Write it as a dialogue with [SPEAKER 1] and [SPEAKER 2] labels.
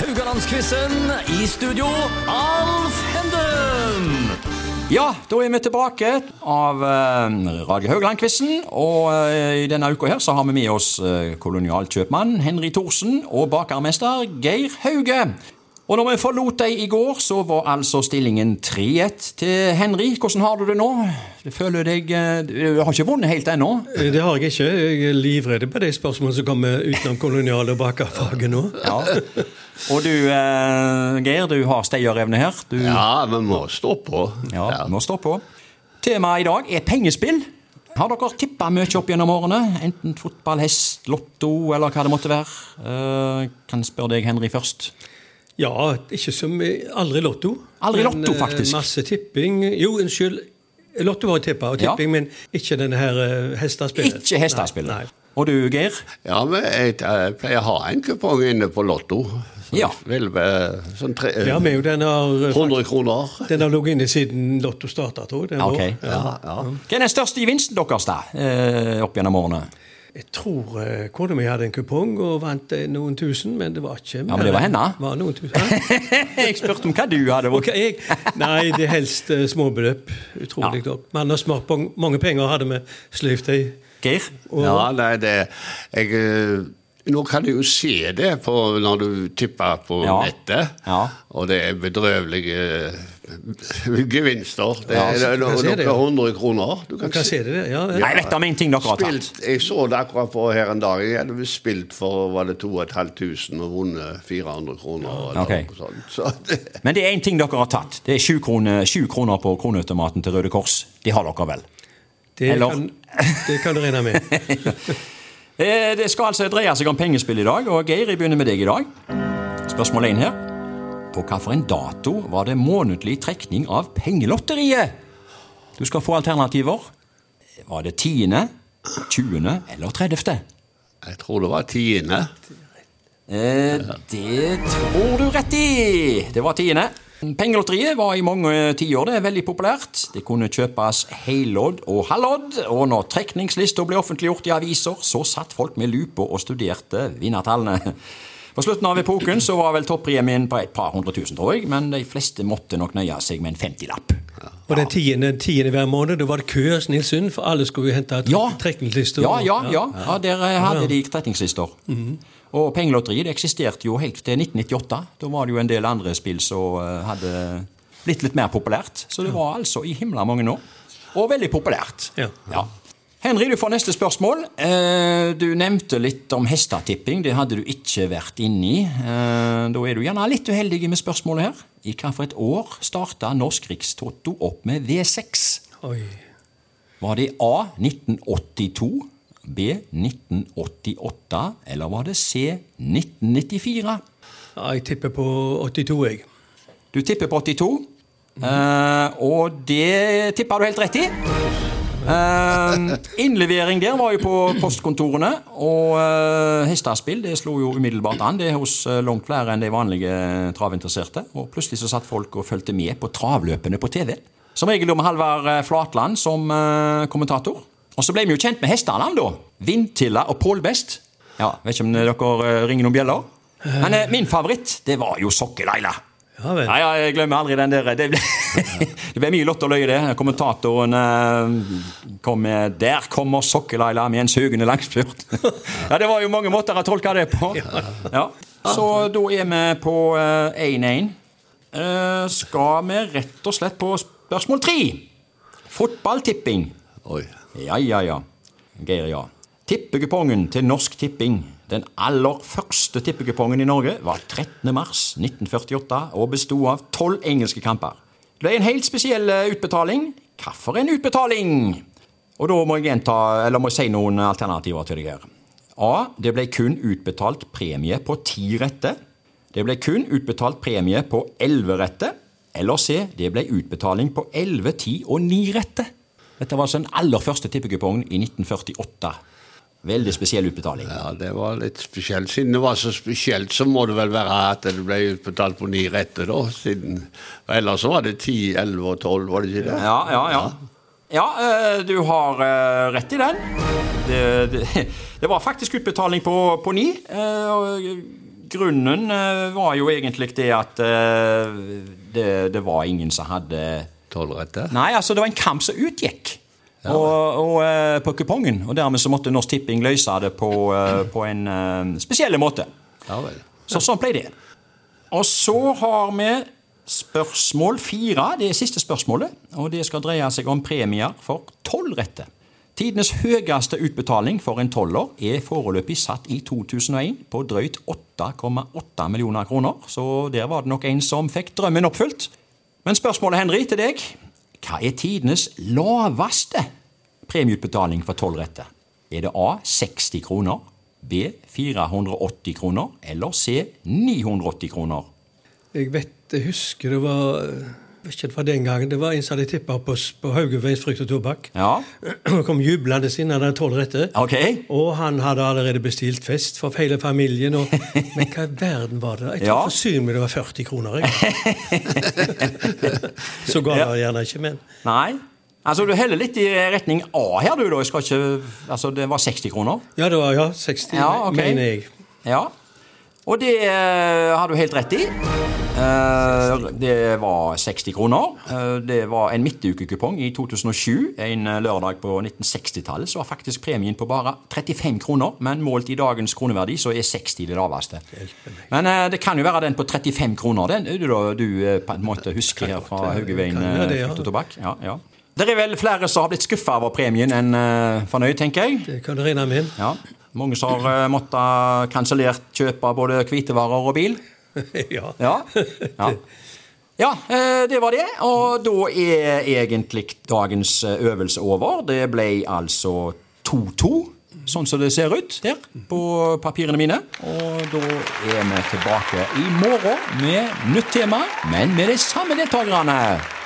[SPEAKER 1] Haugalandsquizen. I studio, Alf Henden.
[SPEAKER 2] Ja, da er vi tilbake av eh, Radio Haugland-quizen. Og eh, i denne uka her så har vi med oss eh, kolonialkjøpmann Henry Thorsen og bakermester Geir Hauge. Og når vi forlot deg i går, så var altså stillingen 3-1 til Henry. Hvordan har du det nå? Du føler deg Du har ikke vunnet helt ennå?
[SPEAKER 3] Det har jeg ikke. Jeg er livredd på de spørsmålene som kommer utenom kolonial- og bakerfaget nå.
[SPEAKER 2] Ja. Og du, eh, Geir, du har stayerevne her. Du,
[SPEAKER 4] Ja, vi må stå på.
[SPEAKER 2] Ja, må stå på. Temaet i dag er pengespill. Har dere tippa mye opp gjennom årene? Enten fotball, hest, lotto eller hva det måtte være? Eh, kan spørre deg, Henry, først.
[SPEAKER 3] Ja, ikke som aldri Lotto.
[SPEAKER 2] Aldri
[SPEAKER 3] Men,
[SPEAKER 2] Lotto,
[SPEAKER 3] eh,
[SPEAKER 2] faktisk.
[SPEAKER 3] Masse tipping. Jo, unnskyld. Lotto var tippa, og
[SPEAKER 2] Ja.
[SPEAKER 3] tipping, men ikke denne her uh, hestespillet.
[SPEAKER 2] Ikke hestespillet.
[SPEAKER 3] Nei, nei.
[SPEAKER 2] Og du, Geir?
[SPEAKER 4] Ja, men jeg, jeg pleier å ha en kupong inne på Lotto. Så
[SPEAKER 2] Ja.
[SPEAKER 4] Vel, vi, sånn tre,
[SPEAKER 3] Ja, men jo, den har, eh,
[SPEAKER 4] 100 kroner.
[SPEAKER 3] den har ligget inne siden Lotto starta, tror jeg. Okay.
[SPEAKER 2] Ok.
[SPEAKER 4] Ja, ja.
[SPEAKER 2] Hva er den største gevinsten deres da, eh, opp gjennom årene?
[SPEAKER 3] Jeg tror uh, kona mi hadde en kupong og vant eh, noen tusen, men det var ikke
[SPEAKER 2] Ja, men det var henne.
[SPEAKER 3] Var noen tusen.
[SPEAKER 2] Jeg spurte om hva du hadde.
[SPEAKER 3] vunnet. Okay, nei, det er helst småbeløp. Utrolig
[SPEAKER 2] Ja.
[SPEAKER 3] nok. Man har smart på mange penger, hadde vi sløyvd i.
[SPEAKER 2] Geir?
[SPEAKER 3] Og,
[SPEAKER 4] Ja, nei, det jeg, eh, Nå kan du jo se det på, når du tipper på
[SPEAKER 2] Ja.
[SPEAKER 4] nettet.
[SPEAKER 2] Ja.
[SPEAKER 4] Og det er bedrøvelige eh, gevinster. Det
[SPEAKER 2] Ja,
[SPEAKER 4] er
[SPEAKER 3] så
[SPEAKER 4] no,
[SPEAKER 3] kan jeg se det, ja.
[SPEAKER 4] noen hundre kroner. Du
[SPEAKER 3] Man kan se det. Ja, ja.
[SPEAKER 2] Nei, Jeg vet om en ting dere har tatt.
[SPEAKER 4] Spilt, jeg så det akkurat på her en dag. Jeg hadde spilt for var det 2500 og vunnet 400 kroner. Eller
[SPEAKER 2] okay.
[SPEAKER 4] noe sånt. Så det,
[SPEAKER 2] Men det er én ting dere har tatt. Det er sju kroner, kroner på kroneautomaten til Røde Kors. De har dere vel?
[SPEAKER 3] Det,
[SPEAKER 2] Eller-
[SPEAKER 3] kan, det kan du regne med.
[SPEAKER 2] Eh, Det skal altså dreie seg om pengespill i dag, og Geir, jeg begynner med deg i dag. Spørsmål én her. På hvilken dato var det månedlig trekning av Pengelotteriet? Du skal få alternativer. Var det 10., 20. eller 30.?
[SPEAKER 4] jeg tror det var tiende.
[SPEAKER 2] Eh, det tror du rett i! Det var tiende. Pengelotteriet var i mange tiår det er veldig populært. Det kunne kjøpes hellodd og halvodd, og når trekningslista ble offentliggjort i aviser, så satt folk med lupe og studerte vinnertallene. På slutten av epoken så var vel toppremien på et par hundre tusen, tror jeg, men de fleste måtte nok nøye seg med en 50-lapp.
[SPEAKER 3] Og den tiende, tiende hver måned, da var det kø hos Nilsund, for alle skulle jo hente
[SPEAKER 2] Ja.
[SPEAKER 3] trekningslister.
[SPEAKER 2] Ja, ja, ja. ja der eh, hadde de trekningslister. Og Pengelotteriet eksisterte jo helt til 1998. Da var det jo en del andre spill som eh, hadde blitt litt mer populært. Så det var altså i himla mange år. Og veldig populært.
[SPEAKER 3] Ja.
[SPEAKER 2] Henry, du får neste spørsmål. Eh, Du nevnte litt om hestetipping. Det hadde du ikke vært inni. i Da er du gjerne litt uheldig med spørsmålet her. I hvilket år starta Norsk Rikstoto opp med V6?
[SPEAKER 3] Oi.
[SPEAKER 2] Var det A 1982, B 1988, eller var det C 1994?
[SPEAKER 3] Ja, jeg tipper på 82, jeg.
[SPEAKER 2] Du tipper på 82, mm. og det tipper du helt rett i. Eh, innlevering der var jo på postkontorene, og uh, hestespill det slo jo umiddelbart an. Det er hos eh, langt flere enn de vanlige travinteresserte. Og plutselig så satt folk og fulgte med på travløpene på TV. Som regel med Halvard eh, Flatland som kommentator. Og så ble vi jo kjent med hestene, da. Vindtilla og Pål Best. Ja, Vet ikke om dere ringer noen bjeller? Men min favoritt, det var jo Sokke-Laila.
[SPEAKER 3] Ja
[SPEAKER 2] ja, jeg glemmer aldri den der. Det ble, det ble mye lott og løye, det. Kommentatoren eh, kom med 'Der kommer Sokke-Laila med en sugende langspurt'. ja, det var jo mange måter å tolke det på. Ja. Så da er vi på eh, 1-1. Eh, skal vi rett og slett på spørsmål tre? Fotballtipping.
[SPEAKER 4] Oi.
[SPEAKER 2] Ja, ja, ja. Geir, ja. Tippekupongen til Norsk Tipping, den aller første tippekupongen i Norge, var 13. mars 1948 og besto av tolv engelske kamper. Det ble en helt spesiell utbetaling. Hva for en utbetaling? Og da må jeg gjenta, eller må jeg si noen alternativer til deg her. A. Det ble kun utbetalt premie på ti rette. Det ble kun utbetalt premie på elleve rette. Eller C. Det ble utbetaling på elleve, ti og ni rette. Dette var altså den aller første tippekupongen i 1948. Veldig spesiell utbetaling.
[SPEAKER 4] Ja, det var litt spesielt. Siden det var så spesielt, så må det vel være at det ble utbetalt på ni retter, da. Siden, ellers så var det ti, elleve og tolv, var det ikke det?
[SPEAKER 2] Ja, ja, ja. Ja, eh, du har eh, rett i den. Det, det, det var faktisk utbetaling på, på ni. eh, grunnen var jo egentlig det at det, det var ingen som hadde
[SPEAKER 4] Tolvretter?
[SPEAKER 2] Nei, altså det var en kamp som utgikk. Og, og, eh, på kupongen, og dermed så måtte Norsk Tipping løse det på, eh, på en uh, spesiell måte.
[SPEAKER 4] Ja vel.
[SPEAKER 2] Så sånn ble det. Og så har vi spørsmål fire. Det er siste spørsmålet. Og det skal dreie seg om premier for tolvretter. Tidenes høyeste utbetaling for en toller er foreløpig satt i 2001 på drøyt 8,8 millioner kroner. Så der var det nok en som fikk drømmen oppfylt. Men spørsmålet, Henry, til deg. Hva er tidenes laveste premieutbetaling for tolvretter? Er det A 60 kroner, B 480 kroner eller C 980 kroner?
[SPEAKER 3] Jeg vet, jeg husker det var ikke det var den gangen. Det var en som hadde tippa på, på Haugeveis frukt og tobakk.
[SPEAKER 2] Ja,
[SPEAKER 3] Han kom jublende inn, han hadde tolv retter.
[SPEAKER 2] ok.
[SPEAKER 3] Og han hadde allerede bestilt fest for hele familien. Og, men hva i verden var det? Jeg tror
[SPEAKER 2] Ja.
[SPEAKER 3] for synd meg det var 40 kroner. Så ga det gjerne ikke, men
[SPEAKER 2] Nei. Altså, Du heller litt i retning A her, du. da. Jeg skal ikke, altså, Det var 60 kroner.
[SPEAKER 3] Ja, det var ja, 60,
[SPEAKER 2] Ja, okay.
[SPEAKER 3] mener jeg.
[SPEAKER 2] Ja. Og det eh, har du helt rett i. Eh, det var 60 kroner. Eh, det var en midtukekupong i 2007. En lørdag på 1960-tallet så var faktisk premien på bare 35 kroner. Men målt i dagens kroneverdi så er 60 det laveste. Men det kan jo være den på 35 kroner, den du, du på en måte husker her fra Haugeveien frukt og tobakk. Ja, ja. Det er vel flere som har blitt skuffa over premien enn fornøyd, tenker jeg.
[SPEAKER 3] Det kan du regne med.
[SPEAKER 2] Ja. Mange som har uh, måttet kansellert kjøpe både hvitevarer og bil.
[SPEAKER 3] ja.
[SPEAKER 2] Ja, ja. ja eh, det var det. Og da er egentlig dagens eh, øvelse over. Det ble altså 2-2, sånn som det ser ut der på papirene mine. Og da er vi tilbake i morgen med nytt tema, men med de samme deltakerne.